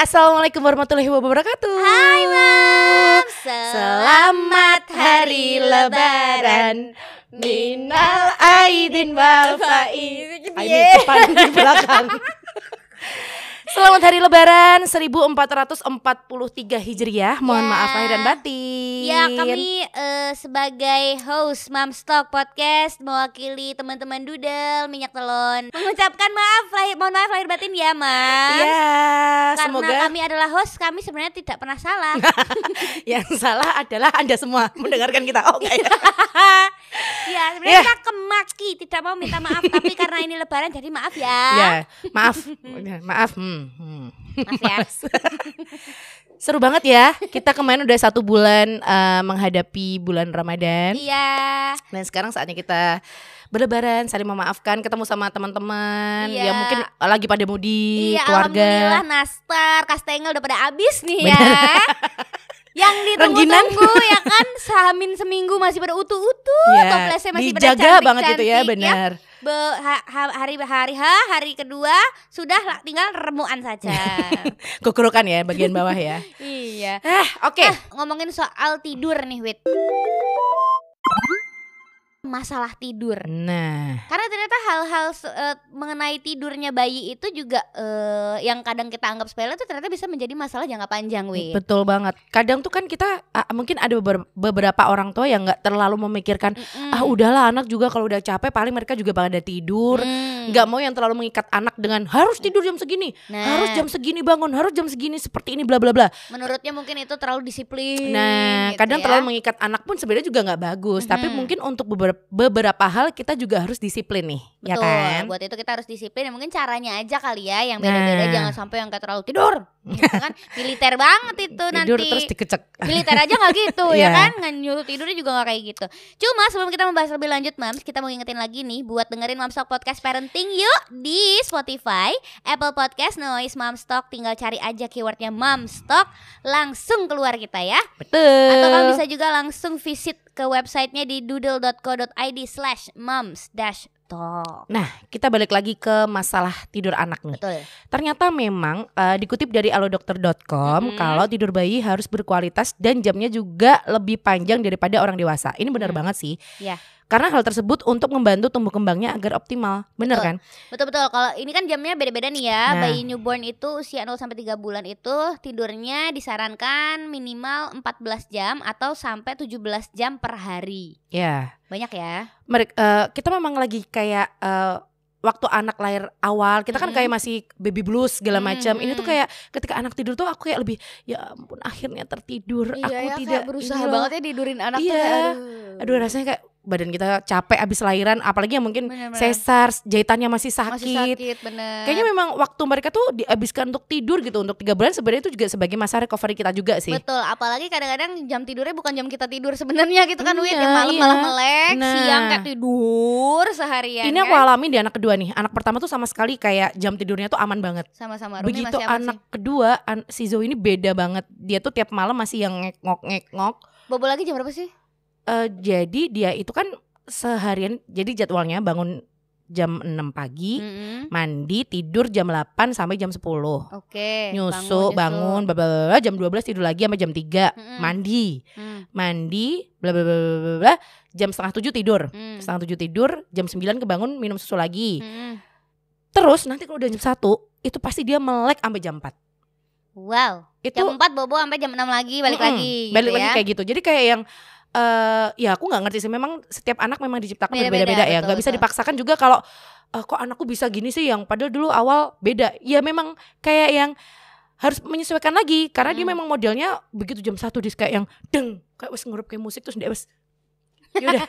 Assalamualaikum warahmatullahi wabarakatuh. Hai Mam Selamat hari lebaran. Minal aidin wal faizin. Ini depan di belakang. Selamat hari lebaran 1443 Hijriah. Mohon Ya. maaf lahir dan batin. Ya kami eh, sebagai host Mam Stock Podcast Mewakili teman-teman Doodle Minyak Telon Mengucapkan maaf lahir, Mohon maaf lahir batin ya Mam Ya, Karena semoga kami adalah host Kami sebenarnya tidak pernah salah yang salah adalah Anda semua mendengarkan kita. Oh, enggak ya. Ya sebenarnya Ya. kita kemaki Tidak mau minta maaf Tapi karena ini lebaran jadi maaf ya Ya, maaf. Maaf. Hmm, hmm. Ya Seru banget ya. Kita kemarin udah satu bulan eh, menghadapi bulan Ramadan. Iya Dan sekarang saatnya kita berlebaran, saling memaafkan, ketemu sama teman-teman Iya. yang mungkin lagi pada mudik, Iya keluarga. alhamdulillah Nastar Kastengel udah pada habis nih Bener. ya Yang ditunggu-tunggu ya kan Samin seminggu masih pada utuh-utuh Iya, Toplesnya masih pada dijaga banget gitu ya, benar. Be- ha- ha- hari hari H hari kedua sudah tinggal remuan saja. Kukurukan ya bagian bawah ya. iya. Ah, oke. Ah, ngomongin soal tidur nih, Wit. Masalah tidur. Nah, Karena ternyata hal-hal eh, mengenai tidurnya bayi itu juga eh, yang kadang kita anggap sepele itu ternyata bisa menjadi masalah jangka panjang, Wit. betul banget. Kadang tuh kan kita ah, mungkin ada beber- beberapa orang tua yang nggak terlalu memikirkan Mm-mm. ah udahlah anak juga kalau udah capek paling mereka juga pada tidur. Mm. nggak mau yang terlalu mengikat anak dengan harus tidur jam segini, Nah. harus jam segini bangun, harus jam segini seperti ini bla bla bla. Menurutnya mungkin itu terlalu disiplin. Nah, gitu kadang ya. terlalu mengikat anak pun sebenarnya juga nggak bagus. Tapi Mhm. mungkin untuk beber- beberapa hal kita juga harus disiplin nih, ya Betul, kan? buat itu kita harus disiplin. Ya, mungkin caranya aja kali ya yang beda-beda. Nah. Jangan sampai yang kayak terlalu tidur, gitu kan? Militer banget itu Tidur nanti. terus dikecek. Militer aja nggak gitu Iya. ya kan? Nggak nyuruh tidurnya juga nggak kayak gitu. Cuma sebelum kita membahas lebih lanjut, Mams, kita mau ngingetin lagi nih buat dengerin Mamstock Podcast Parenting yuk di Spotify, Apple Podcast, Noise Mamstock. Tinggal cari aja keywordnya Mamstock, langsung keluar kita ya. Betul. Atau kamu bisa juga langsung visit ke websitenya di doodle.co.id slash moms dash talk. Nah, kita balik lagi ke masalah tidur anak nih. Betul. Ternyata memang eh, dikutip dari alodokter.com Mhm. kalau tidur bayi harus berkualitas dan jamnya juga lebih panjang daripada orang dewasa. Ini benar Hmm. banget sih. Iya. Karena hal tersebut untuk membantu tumbuh kembangnya agar optimal. Bener Betul. kan? Betul betul. Kalau ini kan jamnya beda-beda nih ya. Nah. Bayi newborn itu usia 0 sampai 3 bulan itu tidurnya disarankan minimal 14 jam atau sampai 17 jam per hari. Ya. Banyak ya. Mereka kita memang lagi kayak eh, waktu anak lahir awal kita kan kayak masih baby blues segala macam. Ini tuh kayak ketika anak tidur tuh aku kayak lebih ya ampun akhirnya tertidur. Iya aku ya, tidak berusaha banget ya tidurin anak Iya. tuh. Aduh. Aduh rasanya kayak badan kita capek abis lahiran apalagi yang mungkin sesar jahitannya masih sakit. Masih sakit bener. Kayaknya memang waktu mereka tuh dihabiskan untuk tidur gitu untuk tiga bulan sebenarnya itu juga sebagai masa recovery kita juga sih. Betul, apalagi kadang-kadang jam tidurnya bukan jam kita tidur sebenarnya gitu kan, Wit. Iya, Yang malam iya. malah melek, Nah. siang kayak tidur seharian. Ini aku kan? alami di anak kedua nih. Anak pertama tuh sama sekali kayak jam tidurnya tuh aman banget. sama-sama. Rumi Begitu anak sih. kedua an- si Zoe ini beda banget. Dia tuh tiap malam masih yang ngekngok ngekngok. Bobo lagi jam berapa sih? Eh, jadi dia itu kan seharian jadi jadwalnya bangun jam 6 pagi, Mm-mm. mandi, tidur jam 8 sampai jam 10. Oke. nyusu, bangun, bla bla bla, jam 12 tidur lagi sampai jam 3 Mm-mm. mandi, Hmm, mandi, bla bla bla bla bla, bla, jam setengah tujuh tidur, hmm, setengah tujuh tidur, jam 9 kebangun minum susu lagi, hmm. terus nanti kalau udah jam satu itu pasti dia melek sampai jam 4 Wow. itu Jam 4 bobo sampai jam 6 lagi balik Mm-mm, lagi. balik gitu lagi ya. kayak gitu, jadi kayak yang eh ya aku nggak ngerti sih. Memang setiap anak memang diciptakan Beda-beda, berbeda-beda ya. Nggak bisa dipaksakan juga kalau eh, kok anakku bisa gini sih? Yang padahal dulu awal beda. Ya memang kayak yang harus menyesuaikan lagi. Karena dia Hmm. memang modelnya begitu jam satu dia kayak yang deng kayak wes ngurup kayak musik terus dia wes yaudah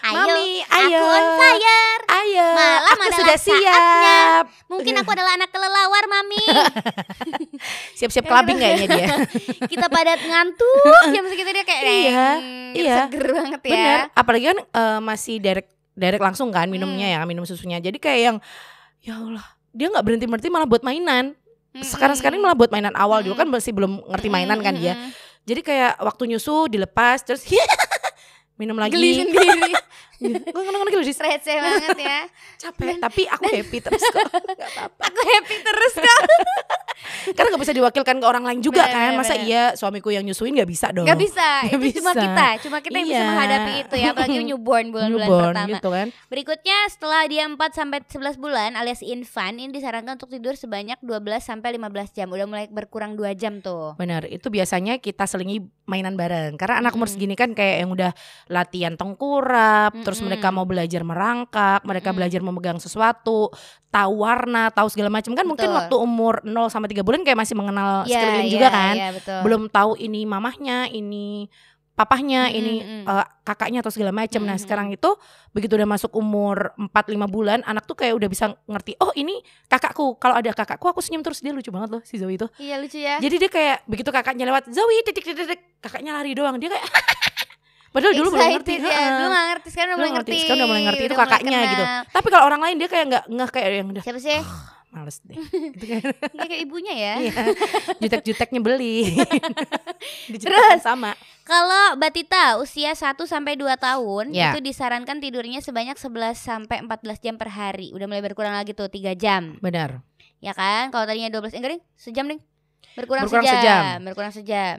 Ayo, mami aku ayo on fire. ayo Malam aku adalah sudah saatnya. siap Mungkin aku adalah anak kelelawar, Mami. siap-siap kelabing kayaknya dia Kita pada ngantuk jam segitu dia kayak Iya, "Neng," iya. Seger banget ya. Bener, apalagi kan eh, masih direct direct langsung kan minumnya ya, minum susunya. Jadi kayak yang ya Allah, dia nggak berhenti berhenti malah buat mainan. Sekarang sekarang malah buat mainan awal dulu kan masih belum ngerti mainan kan dia. Jadi kayak waktu nyusu dilepas terus minum lagi. Geli sendiri. Ngono-ngono gitu Dis. receh banget ya Capek, tapi aku happy terus kok. Gak apa-apa. aku happy terus kok Karena gak bisa diwakilkan ke orang lain juga Bener, kan. Masa bener. iya suamiku yang nyusuin gak bisa dong. Gak bisa, Nggak itu cuma bisa. kita, cuma kita yang bisa Iya. menghadapi itu ya, apalagi newborn bulan-bulan Newborn pertama. gitu kan. Berikutnya setelah dia 4 sampai 11 bulan alias infant ini disarankan untuk tidur sebanyak 12 sampai 15 jam. Udah mulai berkurang 2 jam tuh. Benar, itu biasanya kita selingi mainan bareng. Karena anak umur segini kan kayak yang udah latihan tengkurap, terus Mm-mm. mereka mau belajar merangkak, mereka Mm-mm. belajar memegang sesuatu, tahu warna, tahu segala macam. Kan mungkin Betul. waktu umur 0 sampai 3 bulan kayak masih mengenal Iya, sekeliling iya, juga kan. Iya, betul. Belum tahu ini mamahnya, ini papahnya, Mm-mm, ini mm. eh, kakaknya atau segala macam. Nah, Mm-mm. sekarang itu begitu udah masuk umur 4 5 bulan, anak tuh kayak udah bisa ngerti, "Oh, ini kakakku. Kalau ada kakakku aku senyum terus." Dia lucu banget loh si Zoe itu. Iya lucu ya. Jadi dia kayak begitu kakaknya lewat Zoe titik titik titik kakaknya lari doang dia kayak padahal dulu belum ngerti ya. heeh. Belum gak ngerti sekarang udah mulai ngerti, ngerti. sekarang udah mulai ngerti itu Udah kakaknya gitu. tapi kalau orang lain dia kayak nggak nggak kayak yang udah Siapa sih? Males deh gitu kan kayak ibunya ya. Iya. jutek-juteknya beli Terus? Sama Kalau Batita usia 1 sampai 2 tahun Ya. itu disarankan tidurnya sebanyak 11 sampai 14 jam per hari. Udah mulai berkurang lagi tuh 3 jam. benar Ya kan? Kalau tadinya 12 enggak ding, sejam ding. Berkurang, Berkurang sejam. sejam. Berkurang sejam.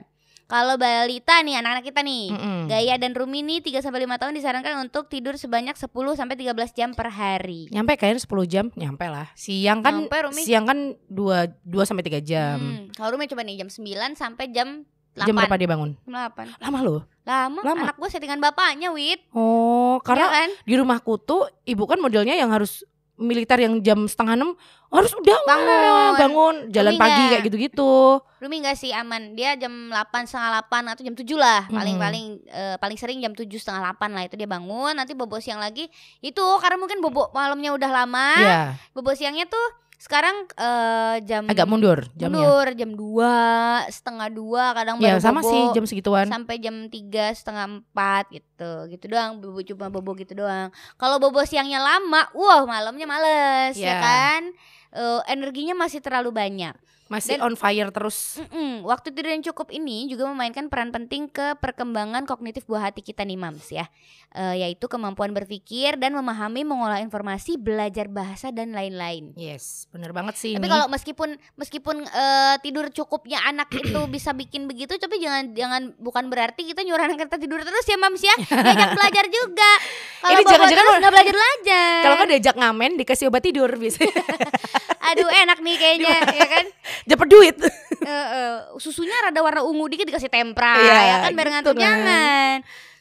Kalau balita nih anak-anak kita nih, Mm-mm. Gaya dan Rumi nih 3 sampai 5 tahun disarankan untuk tidur sebanyak 10 sampai 13 jam per hari. nyampe kayaknya 10 jam nyampe lah siang kan Nyampe, Rumi. siang kan 2 2 sampai 3 jam Hmm. Kalau Rumi coba nih jam 9 sampai jam 8. jam berapa dia bangun Jam 8. lama loh Lama, Lama. anak gue settingan bapaknya, Wit. oh karena Iya kan? di rumahku tuh ibu kan modelnya yang harus militer yang jam setengah enam harus udah Bangun. bangun jalan Tapi pagi nggak. kayak gitu-gitu Rumi enggak sih aman. Dia jam 8 setengah 8 atau jam 7 lah. Paling Hmm. paling eh, paling sering jam 7 setengah 8 lah itu dia bangun. Nanti bobo siang lagi. Itu karena mungkin bobo malamnya udah lama. ya Bobo siangnya tuh sekarang eh, jam agak mundur jamnya mundur jam 2 setengah 2 kadang ya sama bobo sih jam segituan sampai jam 3 setengah 4 gitu. Gitu doang bobo cuma bobo gitu doang. Kalau bobo siangnya lama, wah malamnya males ya Ya. kan. Eh, energinya masih terlalu banyak. masih Dan- on fire terus Mm-mm. Waktu tidur yang cukup ini juga memainkan peran penting ke perkembangan kognitif buah hati kita nih mams ya, Eh, yaitu kemampuan berpikir dan memahami, mengolah informasi, belajar bahasa dan lain-lain. yes bener banget sih Tapi kalau meskipun meskipun eh, tidur cukupnya anak itu bisa bikin begitu, tapi jangan jangan bukan berarti kita nyuruh anak kita tidur terus ya mams ya, diajak belajar juga. Kalau jangan-jangan nggak belajar belajar. kalau kan diajak ngamen dikasih obat tidur biasanya Aduh enak nih kayaknya ya kan. dapat duit Eh, eh, susunya rada warna ungu dikit dikasih tempra Iya, ya kan biar gitu ngantuk kan. jangan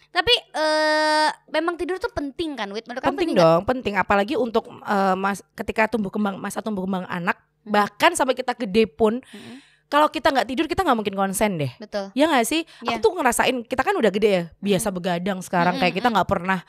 tapi eh memang tidur tuh penting kan Wit menurut penting nggak? dong penting apalagi untuk eh, mas ketika tumbuh kembang masa tumbuh kembang anak Hmm. bahkan sampai kita gede pun Mm-mm. Kalau kita nggak tidur kita nggak mungkin konsen deh. Betul. Ya nggak sih? Iya. aku tuh ngerasain kita kan udah gede ya biasa begadang sekarang Mm-mm, kayak kita nggak pernah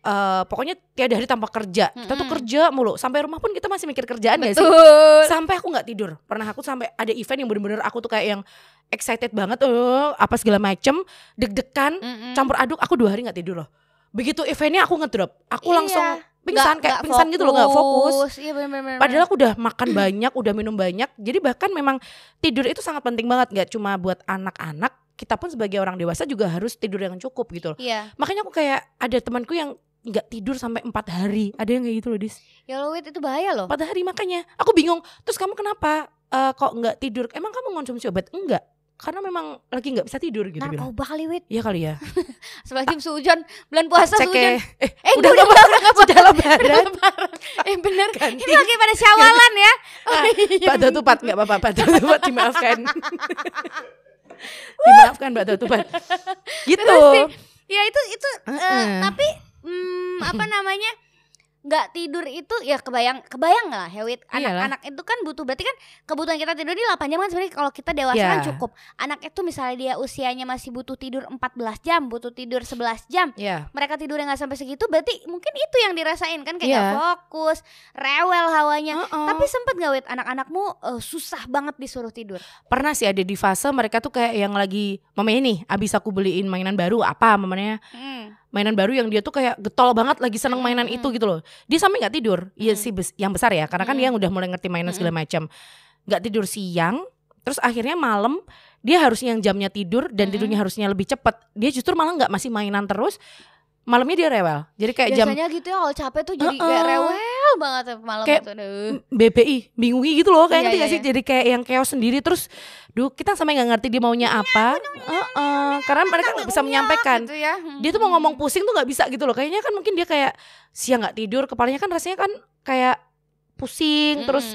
eh, pokoknya tiada hari tanpa kerja. Kita tuh kerja mulu. Sampai rumah pun kita masih mikir kerjaan gak sih? Betul. Sampai aku nggak tidur. Pernah aku sampai ada event yang bener-bener aku tuh kayak yang excited banget eh apa segala macem deg-degan Mm-mm. campur aduk aku dua hari nggak tidur loh. Begitu eventnya aku ngedrop. Aku Iya. langsung pingsan Nggak- kayak nggak pingsan gitu loh nggak fokus iya benar-benar Padahal aku udah makan banyak, udah minum banyak. Jadi bahkan memang tidur itu sangat penting banget, nggak cuma buat anak-anak. Kita pun sebagai orang dewasa juga harus tidur yang cukup gitu loh. iya Makanya aku kayak ada temanku yang nggak tidur sampai empat hari. Ada yang kayak gitu loh, Dis. ya lo itu bahaya loh Empat hari makanya. Aku bingung. Terus kamu kenapa eh, kok nggak tidur? Emang kamu konsumsi obat? Enggak. Karena memang lagi nggak bisa tidur gitu bilang. narkoba kali Wit Iya kali ya. sebelum sujon bulan puasa Cek eh, eh, eh udah udah udah udah sudah lebaran. eh bener Ganti. ini lagi pada syawalan ya oh, Ah, iya. Pak Tupat nggak apa-apa, Pak Tupat dimaafkan. dimaafkan Pak Tupat. Gitu. Terus ya itu itu eh, Heeh. tapi hmm, apa namanya nggak tidur itu ya kebayang kebayang nggak lah Hewit anak-anak itu kan butuh berarti kan kebutuhan kita tidur di 8 jam kan sebenarnya kalau kita dewasa Iya. kan cukup anak itu misalnya dia usianya masih butuh tidur 14 jam butuh tidur 11 jam Ya. mereka tidurnya nggak sampai segitu berarti mungkin itu yang dirasain kan kayak Iya. fokus rewel hawanya Heeh. tapi sempet nggak Wit anak-anakmu eh, susah banget disuruh tidur pernah sih ada di fase mereka tuh kayak yang lagi mamanya nih abis aku beliin mainan baru apa mamanya Hmm. Mainan baru yang dia tuh kayak getol banget lagi seneng mainan Mm-mm. itu gitu loh. Dia sampai nggak tidur. Iya Mm. sih yang besar ya karena kan Mm-mm. dia udah mulai ngerti mainan segala macam nggak tidur siang terus akhirnya malam dia harusnya yang jamnya tidur dan tidurnya harusnya lebih cepat dia justru malah nggak masih mainan terus malamnya dia rewel. Jadi kayak jam Biasanya gitu ya kalau capek tuh jadi Heeh. kayak rewel banget tuh malam Kayak- itu. Aduh. BPI bingungi gitu loh kayak Iya, iya, sih jadi kayak yang chaos sendiri terus duh kita sampai nggak ngerti dia maunya apa Heeh, karena mereka nggak bisa menyampaikan Gitu ya. dia tuh mau ngomong pusing tuh nggak bisa gitu loh kayaknya kan mungkin dia kayak siang nggak tidur kepalanya kan rasanya kan kayak pusing terus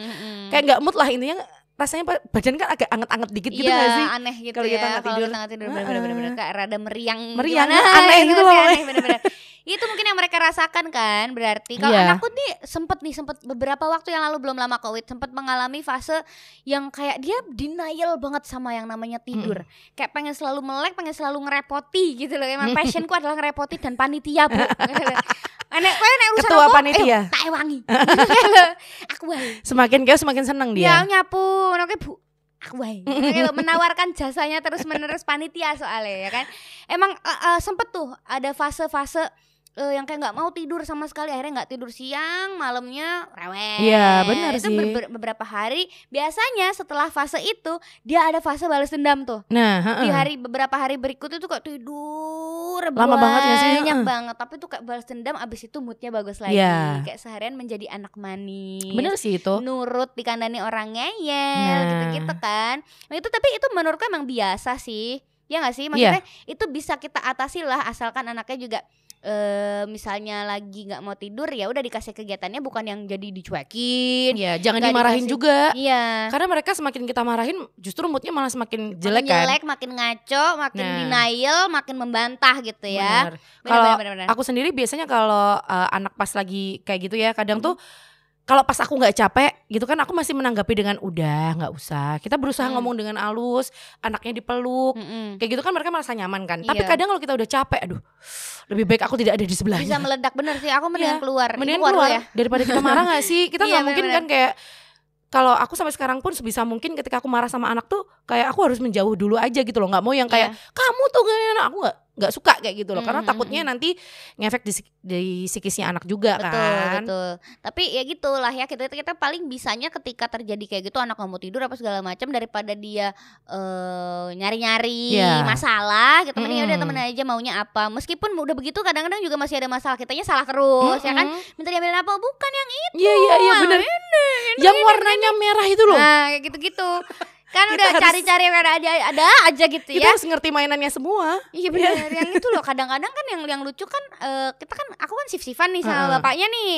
kayak nggak mood lah intinya rasanya ba- badan kan agak anget-anget dikit gitu Iya, nggak sih aneh gitu kalau ya. kita Kalau tidur. kita nggak tidur bener-bener kayak rada meriang. Meriang, gimana, aneh gitu sih, loh. Aneh bener-bener. Itu mungkin yang mereka rasakan kan berarti. Kalau Iya. anakku nih sempet nih sempet beberapa waktu yang lalu belum lama covid sempet mengalami fase yang kayak dia denial banget sama yang namanya tidur. Kayak pengen selalu melek, pengen selalu ngerepoti gitu loh. Emang passionku adalah ngerepoti dan panitia, Bu. Anek kowe nek urusan Ketua apa? panitia. Eh, tak wangi. Semakin chaos semakin seneng Ya dia nyapu, oke bu. Aku wae. Kayak menawarkan jasanya terus menerus panitia soalnya ya kan. Emang eh, eh, sempet tuh ada fase-fase eh, yang kayak nggak mau tidur sama sekali akhirnya nggak tidur siang malamnya rewel Iya, benar itu sih. beber- beberapa hari biasanya setelah fase itu dia ada fase balas dendam tuh nah di heeh. hari beberapa hari berikutnya tuh kayak tidur Lama banget nggak sih? banyak banget tapi tuh kayak balas dendam abis itu moodnya bagus lagi Iya. kayak seharian menjadi anak manis bener sih itu nurut dikandani orang ngeyel Nah. gitu-gitu kan. Nah, itu tapi itu menurutku emang biasa sih. Ya gak sih? Iya. Maksudnya itu bisa kita atasi lah asalkan anaknya juga eh misalnya lagi nggak mau tidur ya udah dikasih kegiatannya bukan yang jadi dicuekin. ya jangan dimarahin dikasih- juga Iya. karena mereka semakin kita marahin justru moodnya malah semakin Makin jelek kan jelek, makin ngaco, makin Nah. denial, makin membantah gitu ya. Kalau aku sendiri biasanya kalau uh, anak pas lagi kayak gitu ya kadang tuh kalau pas aku nggak capek gitu kan aku masih menanggapi dengan udah nggak usah kita berusaha Hmm. ngomong dengan halus anaknya dipeluk Mm-mm. kayak gitu kan mereka merasa nyaman kan tapi Iya. kadang kalau kita udah capek aduh lebih baik aku tidak ada di bisa sebelahnya meledak bener sih. Aku mendingan Iya, keluar. Mendingan keluar keluar ya. daripada kita marah gak sih kita Iya, nggak mungkin bener-bener. kan kayak kalau aku sampai sekarang pun sebisa mungkin ketika aku marah sama anak tuh kayak aku harus menjauh dulu aja gitu loh nggak mau yang kayak Iya. kamu tuh gak enak aku nggak nggak suka kayak gitu loh. Karena Mm, mm, takutnya mm. nanti ngefek di, di psikisnya anak juga betul kan. betul. Tapi ya gitulah ya kita kita paling bisanya ketika terjadi kayak gitu anak nggak mau tidur apa segala macam daripada dia eh nyari-nyari Iya. masalah gitu mending udah Mm-mm. temen aja maunya apa. Meskipun udah begitu kadang-kadang juga masih ada masalah kitanya salah terus ya kan? Mm-mm. minta diambilin apa bukan yang itu. Iya iya iya bener. Yang warnanya merah itu loh. Nah kayak gitu-gitu kan Kita udah harus- cari-cari yang ada aja ada aja gitu kita ya harus ngerti mainannya semua Iya benar, yang itu loh kadang-kadang kan yang yang lucu kan eh, kita kan aku kan sif-sifan nih sama Heeh. bapaknya nih.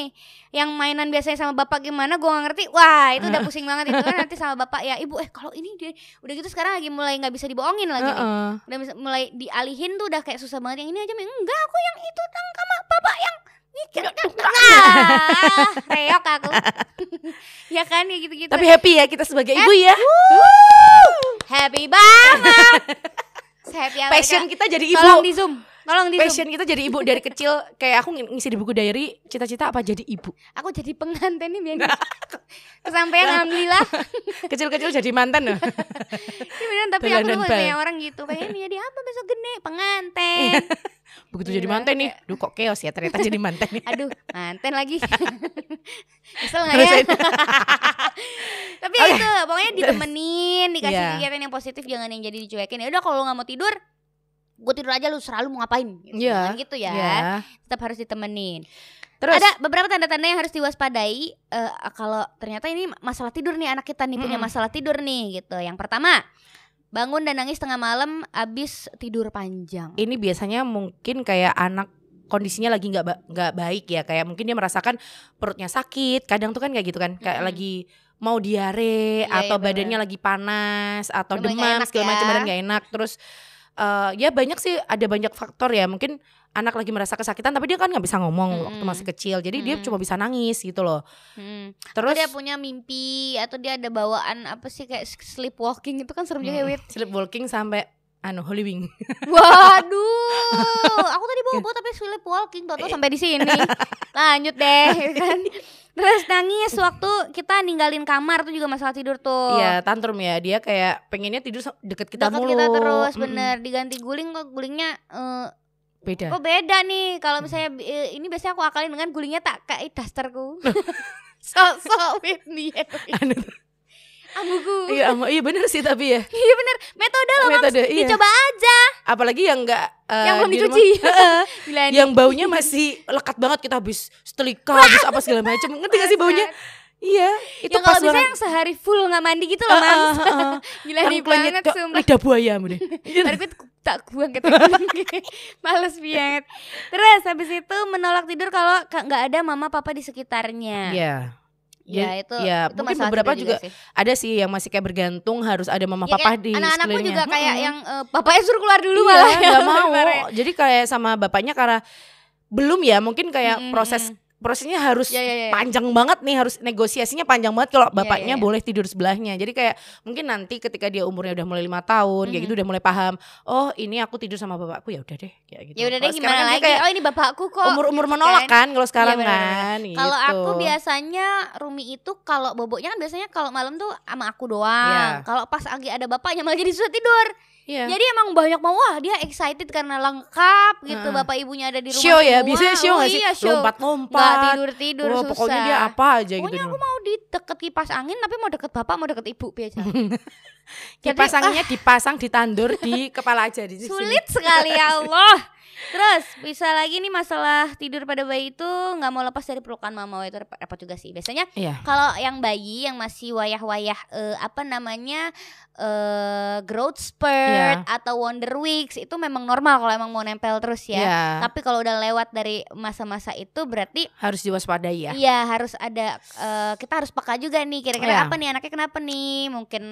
Yang mainan biasanya sama bapak gimana gua gak ngerti. Wah, itu udah pusing banget itu kan nanti sama bapak ya. Ibu eh kalau ini dia udah gitu sekarang lagi mulai nggak bisa dibohongin lagi nih. Heeh. Udah mulai dialihin tuh udah kayak susah banget yang ini aja enggak aku yang itu tang sama bapak yang ah, reok aku. ya kan ya gitu-gitu. tapi happy ya kita sebagai ibu ya happy banget. Happy passion kita jadi ibu Tolong di zoom. Tolong di passion kita jadi ibu dari kecil. Kayak aku ng- ngisi di buku diary cita-cita apa jadi ibu? Aku jadi pengantin nih biar kesampaian alhamdulillah. Kecil-kecil jadi mantan loh. Iya beneran tapi aku tuh kayak orang gitu. Pengen jadi apa besok gede? Pengantin. Begitu Gila, jadi mantan nih. duh kok chaos ya ternyata jadi mantan nih. Aduh manten lagi. Kesel nggak ya? tapi ya itu pokoknya ditemenin dikasih Iya. kegiatan yang positif jangan yang jadi dicuekin. Ya udah kalau nggak mau tidur gue tidur aja lu selalu mau ngapain gitu, Iya. Jangan gitu ya ya tetap harus ditemenin terus ada beberapa tanda-tanda yang harus diwaspadai eh, kalau ternyata ini masalah tidur nih anak kita nih punya Mm-mm. masalah tidur nih gitu. Yang pertama, bangun dan nangis tengah malam abis tidur panjang. ini biasanya mungkin kayak anak kondisinya lagi nggak ba- nggak baik ya kayak mungkin dia merasakan perutnya sakit kadang tuh kan kayak gitu kan kayak Mm-mm. lagi mau diare Iya, atau iya, badannya lagi panas atau demam segala ya. macam badan nggak enak terus eh, ya banyak sih ada banyak faktor ya mungkin anak lagi merasa kesakitan tapi dia kan nggak bisa ngomong waktu Mm-mm. masih kecil jadi dia Mm-mm. cuma bisa nangis gitu loh Hmm. terus Atau dia punya mimpi atau dia ada bawaan apa sih kayak sleepwalking itu kan serem juga ya Hmm. Wit. sleepwalking sampai anu Holy Wing Waduh, aku tadi bobo tapi sleepwalking Eh. toto sampai di sini. Lanjut deh ya kan. Terus nangis waktu kita ninggalin kamar tuh juga masalah tidur tuh. Iya tantrum ya. Dia kayak pengennya tidur deket kita Deket mulu. kita terus Mm-mm. bener. Diganti guling kok gulingnya eh, beda. kok beda nih? Kalau misalnya eh, ini biasanya aku akalin dengan gulingnya tak kayak dasterku. Sok-sok Whitney. Anu, Ambuku. Iya, ama- iya bener sih tapi ya. Iya bener, metode loh Mams. Metode, iya. Dicoba aja. Apalagi yang enggak eh, Yang belum di dicuci. Heeh. Gila nih. yang baunya masih lekat banget kita habis setelika, habis apa segala macam. Ngerti gak sih baunya? Iya, itu yang pas kalau bisa yang sehari full nggak mandi gitu loh, Heeh, Mams. heeh. Gila Yang nih banget sumpah. lidah buaya. Ntar gue tak buang ke Males banget. Terus habis itu menolak tidur kalau ka- nggak ada mama papa di sekitarnya. Iya. Ya, itu ya, itu mungkin beberapa tidur juga, sih. ada sih yang masih kayak bergantung harus ada mama Ya, papa kayak di anak-anakku juga kayak Mm-mm. yang eh, bapaknya suruh keluar dulu iya, malah nggak mau. Jadi kayak sama bapaknya karena belum ya, mungkin kayak Mm-mm, proses. Prosesnya harus Ya, ya, ya. panjang banget nih, harus negosiasinya panjang banget kalau Iya, bapaknya iya, iya. boleh tidur sebelahnya. Jadi kayak mungkin nanti ketika dia umurnya udah mulai lima tahun, kayak Mhm. gitu udah mulai paham. Oh ini aku tidur sama bapakku ya udah deh, kayak gitu. Ya udah deh Kalau gimana kan lagi? Kayak Oh ini bapakku kok. umur-umur gitu menolak kan kalau sekarang Iya, benar-benar. kan. Kalau gitu. aku biasanya Rumi itu kalau boboknya kan biasanya kalau malam tuh sama aku doang. Iya. Kalau pas lagi ada bapaknya malah jadi susah tidur. Iya. Jadi emang banyak mau wah dia excited karena lengkap gitu Heeh. bapak ibunya ada di rumah show ya, semua. biasanya show oh, nggak sih? Iya, show. Lompat-lompat. Nggak tidur-tidur susah. pokoknya dia apa aja gitu. Pokoknya aku mau di deket kipas angin tapi mau deket bapak mau deket ibu biasa. Kipas anginnya dipasang ditandur di kepala aja di sini. Sulit sekali ya Allah. Terus bisa lagi nih masalah tidur pada bayi itu nggak mau lepas dari pelukan mama Wah, itu repot juga sih. Biasanya Iya. kalau yang bayi yang masih wayah-wayah eh, apa namanya eh growth spurt Iya. atau wonder weeks itu memang normal kalau emang mau nempel terus ya. Iya. Tapi kalau udah lewat dari masa-masa itu berarti Harus diwaspadai ya. Iya harus ada eh, kita harus peka juga nih kira-kira Iya. apa nih anaknya kenapa nih mungkin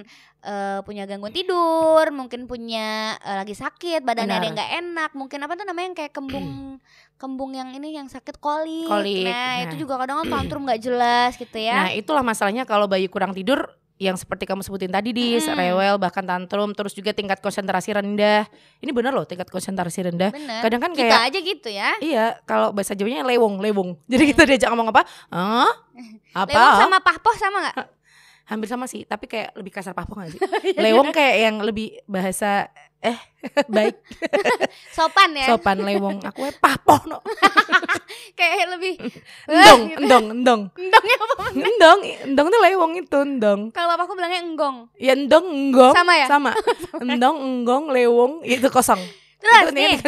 eh, punya gangguan tidur mungkin punya eh, lagi sakit badannya ada yang nggak enak mungkin apa tuh namanya yang kayak kembung kembung yang ini yang sakit kolik, Kolik, nah, itu nah. juga kadang kan tantrum nggak jelas gitu Nah, ya itulah masalahnya kalau bayi kurang tidur yang seperti kamu sebutin tadi di Mm-mm. rewel bahkan tantrum terus juga tingkat konsentrasi rendah. Ini bener loh tingkat konsentrasi rendah. bener Kadang kan kita kayak aja gitu ya iya kalau bahasa Jawanya lewong, lewong. Jadi kita diajak ngomong apa? Hah? Apa? lewat sama pahpoh sama nggak Hampir sama sih, tapi kayak lebih kasar pahpoh gak sih? lewong kayak yang lebih bahasa eh baik sopan ya sopan lewong. Aku eh pahpoh no. kayak lebih Endong, gitu. endong, endong. endongnya apa Endong, endong tuh lewong itu, endong. kalau bapakku bilangnya enggong Ya endong, enggong. Sama ya? Sama. endong, enggong, lewong, itu kosong. terus Itu nih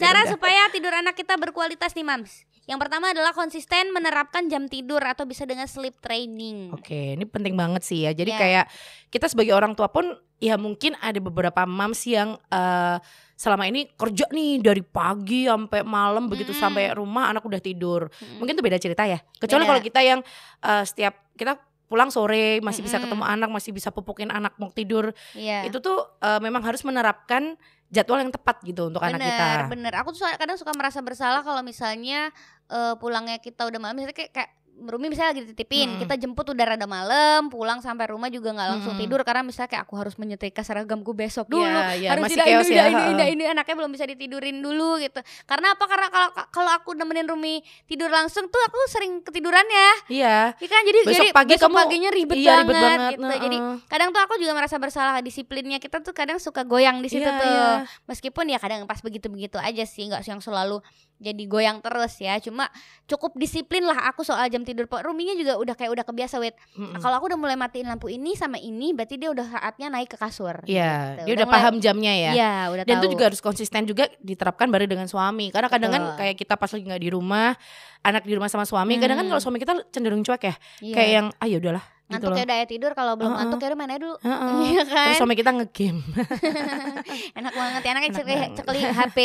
Cara supaya tidur anak kita berkualitas nih mams Yang pertama adalah konsisten menerapkan jam tidur atau bisa dengan sleep training Oke, ini penting banget sih ya. Jadi Ya. kayak kita sebagai orang tua pun ya mungkin ada beberapa moms yang eh, selama ini kerja nih dari pagi sampai malam begitu Mm-mm. sampai rumah anak udah tidur. Mm-mm. Mungkin itu beda cerita ya. Kecuali kalau kita yang eh, setiap kita pulang sore masih bisa Mm-mm. ketemu anak, masih bisa pupukin anak mau tidur. Iya. Itu tuh eh, memang harus menerapkan jadwal yang tepat gitu untuk anak kita. Bener, bener. Aku tuh kadang suka merasa bersalah kalau misalnya eh, pulangnya kita udah malam, misalnya kayak, kayak Rumi misalnya lagi dititipin, Mm. kita jemput udah rada malam, pulang sampai rumah juga nggak langsung Mm-mm. tidur karena misalnya kayak aku harus menyetrika seragamku besok dulu, Iya, iya, harus tidak ini, ya, ini, ini, ini, anaknya belum bisa ditidurin dulu gitu. Karena apa? Karena kalau kalau aku nemenin Rumi tidur langsung tuh aku sering ketiduran ya, Iya. Iya kan jadi Besok jadi pagi besok kamu- paginya ribet iya, banget, ribet banget. gitu. Jadi heeh. kadang tuh aku juga merasa bersalah disiplinnya kita tuh kadang suka goyang di situ Iya, tuh. iya. Meskipun ya kadang pas begitu-begitu aja sih, nggak yang selalu jadi goyang terus ya. Cuma cukup disiplin lah aku soal jam tidur. Pak Ruminya juga udah kayak udah kebiasa wait. Mm-mm. Kalau aku udah mulai matiin lampu ini sama ini, berarti dia udah saatnya naik ke kasur. Iya, gitu. dia Udah udah mulai- paham jamnya ya. Iya, udah Dan tahu. itu juga harus konsisten juga diterapkan bareng dengan suami. Karena kadang kan kayak kita pas lagi nggak di rumah, anak di rumah sama suami, kadang kan Hmm. kalau suami kita cenderung cuek ya. Iya. Kayak yang ah ya udahlah ngantuk loh. ya udah ya tidur kalau belum Heeh. ngantuk ya udah main aja dulu. Heeh. Iya kan? Terus suami kita ngegame. Enak banget ya anaknya cekli, cekli HP.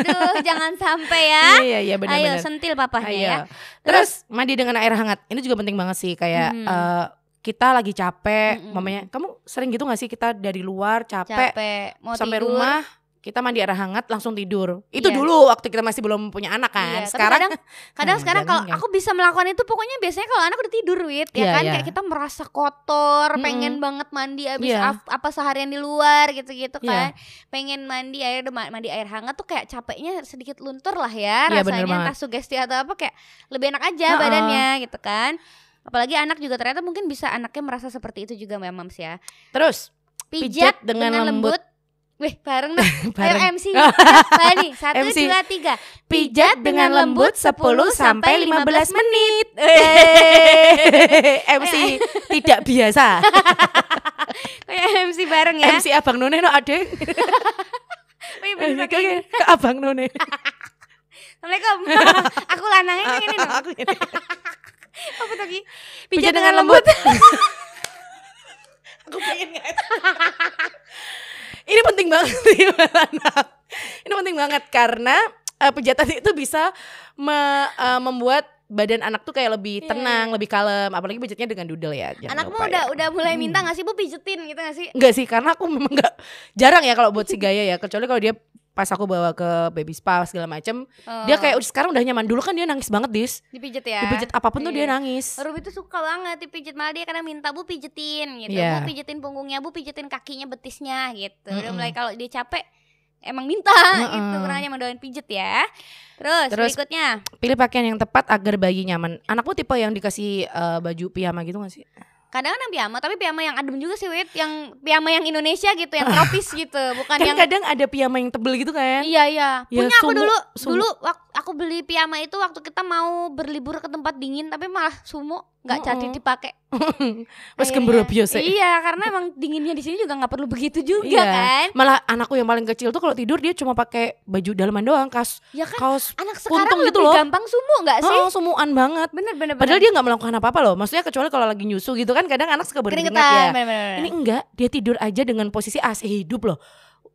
Aduh, jangan sampai ya. Iya iya Ayo benar-benar. sentil papahnya Ayo. ya. Terus mandi dengan air hangat. Ini juga penting banget sih kayak Mhm. eh, kita lagi capek, Mm-mm. mamanya, kamu sering gitu gak sih kita dari luar capek, Capek mau sampai tidur. rumah kita mandi air hangat langsung tidur. Itu Iya. dulu waktu kita masih belum punya anak Iya, kan. tapi Sekarang kadang kadang Nah, sekarang kalau aku bisa melakukan itu pokoknya biasanya kalau anak udah tidur wit ya Iya, kan iya. kayak kita merasa kotor Mm-mm. pengen banget mandi abis Iya. af- apa seharian di luar gitu-gitu kan Iya. pengen mandi air mandi air hangat tuh kayak capeknya sedikit luntur lah ya Iya, bener rasanya entah sugesti atau apa kayak lebih enak aja Heeh. badannya gitu kan apalagi anak juga ternyata mungkin bisa anaknya merasa seperti itu juga mams ya terus pijat, Pijat dengan dengan, lembut, lembut. Weh, bareng dong. Ayo Bareng. MC. Bani, satu, MC. dua, tiga. Pijat dengan lembut 10 sampai 15 menit. MC tidak biasa. Kayak MC bareng ya. MC Abang None no ade. Wih, bener oke. Abang None. Assalamualaikum. Aku lanangnya yang ini dong. Aku ini. Apa tadi? Pijat dengan lembut. Aku pengen nggak? Ini penting banget sih. Ini penting banget karena eh, pijatan itu bisa me- eh, membuat badan anak tuh kayak lebih Iya, tenang, lebih kalem. Apalagi pijatnya dengan doodle ya. Anakmu lupa udah ya. udah mulai Hmm. minta nggak sih bu pijetin gitu nggak sih? Enggak sih, karena aku memang enggak jarang ya kalau buat si Gaya ya, kecuali kalau dia pas aku bawa ke baby spa segala macem dia Oh, kayak udah sekarang udah nyaman dulu kan dia nangis banget dis dipijet ya. dipijit apa pun tuh dia Iya. nangis Ruby tuh suka banget dipijit malah dia kadang minta bu pijetin gitu Iya. bu pijetin punggungnya bu pijetin kakinya betisnya gitu udah Mm-mm. mulai kalau dia capek emang minta Mm-mm. gitu kurangnya emang doain pijet ya terus, Terus, berikutnya pilih pakaian yang tepat agar bayi nyaman anakmu tipe yang dikasih eh, baju piyama gitu gak sih kadang kadang piyama tapi piyama yang adem juga sih wit yang piyama yang Indonesia gitu yang tropis gitu bukan kan yang kadang ada piyama yang tebel gitu kan Iya iya. Ya, Punya aku sumo- dulu. sumo. Dulu aku beli piyama itu waktu kita mau berlibur ke tempat dingin tapi malah sumo nggak Mm-mm. jadi dipakai. Wes gemboro biasa Iya, karena emang dinginnya di sini juga nggak perlu begitu juga Iya. kan. malah anakku yang paling kecil tuh kalau tidur dia cuma pakai baju dalaman doang kas Ya kan kaos anak sekarang gitu loh. gampang sumo nggak sih? oh, sumuan banget Bener bener padahal bener. dia nggak melakukan apa apa loh maksudnya kecuali kalau lagi nyusu gitu kan kadang anak suka keringetan. ya Bener, bener, bener. Ini enggak, dia tidur aja dengan posisi AC hidup loh.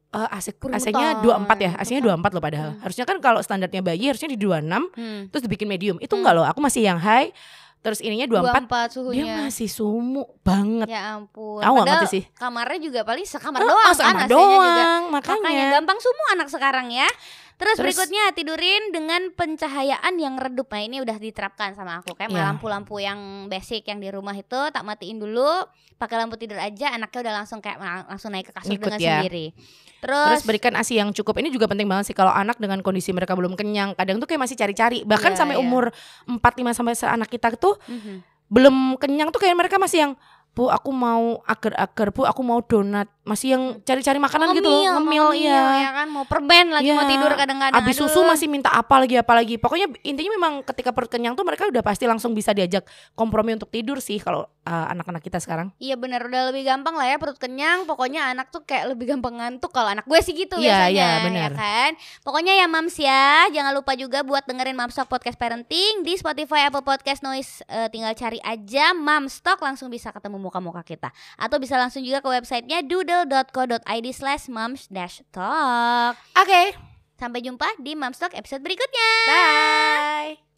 Eh AC. AC-nya 24 ya, AC-nya 24 loh padahal. Hmm. Harusnya kan kalau standarnya bayi harusnya di 26 Hmm. terus dibikin medium. Itu Hmm. enggak loh, aku masih yang high. Terus ininya 24, 24 dia suhunya. masih sumu banget. Ya ampun. Aku ngerti sih. kamarnya juga paling sekamar Oh, doang kan sama AC-nya juga. doang, Makanya makanya. gampang semua anak sekarang ya. Terus, Terus- berikutnya tidurin dengan pencahayaan yang redup. Nah ini udah diterapkan sama aku kayak Iya. lampu-lampu yang basic yang di rumah itu tak matiin dulu, pakai lampu tidur aja. Anaknya udah langsung kayak lang- langsung naik ke kasur Ngikut dengan ya. sendiri. Terus Terus, berikan ASI yang cukup. Ini juga penting banget sih kalau anak dengan kondisi mereka belum kenyang. Kadang tuh kayak masih cari-cari. Bahkan Iya, sampai iya. umur 4 5 sampai anak kita tuh Mhm. belum kenyang tuh kayak mereka masih yang Bu aku mau agar-agar Bu aku mau donat Masih yang cari-cari makanan gitu loh Ngemil mau iya ya kan mau permen lagi mau Iya. tidur kadang-kadang. Abis Aduh. susu masih minta apa lagi apa lagi Pokoknya intinya memang ketika perut kenyang tuh mereka udah pasti langsung bisa diajak kompromi untuk tidur sih Kalau uh, anak-anak kita sekarang Iya bener udah lebih gampang lah ya perut kenyang Pokoknya anak tuh kayak lebih gampang ngantuk Kalau anak gue sih gitu Iya, biasanya iya, ya bener. kan Pokoknya ya mams ya Jangan lupa juga buat dengerin Mams Talk Podcast Parenting Di Spotify, Apple Podcast, Noise eh, Tinggal cari aja Mams Talk Langsung bisa ketemu muka-muka kita. Atau bisa langsung juga ke websitenya doodle.co.id slash moms dash talk. Oke. Sampai jumpa di Mams Talk episode berikutnya. Bye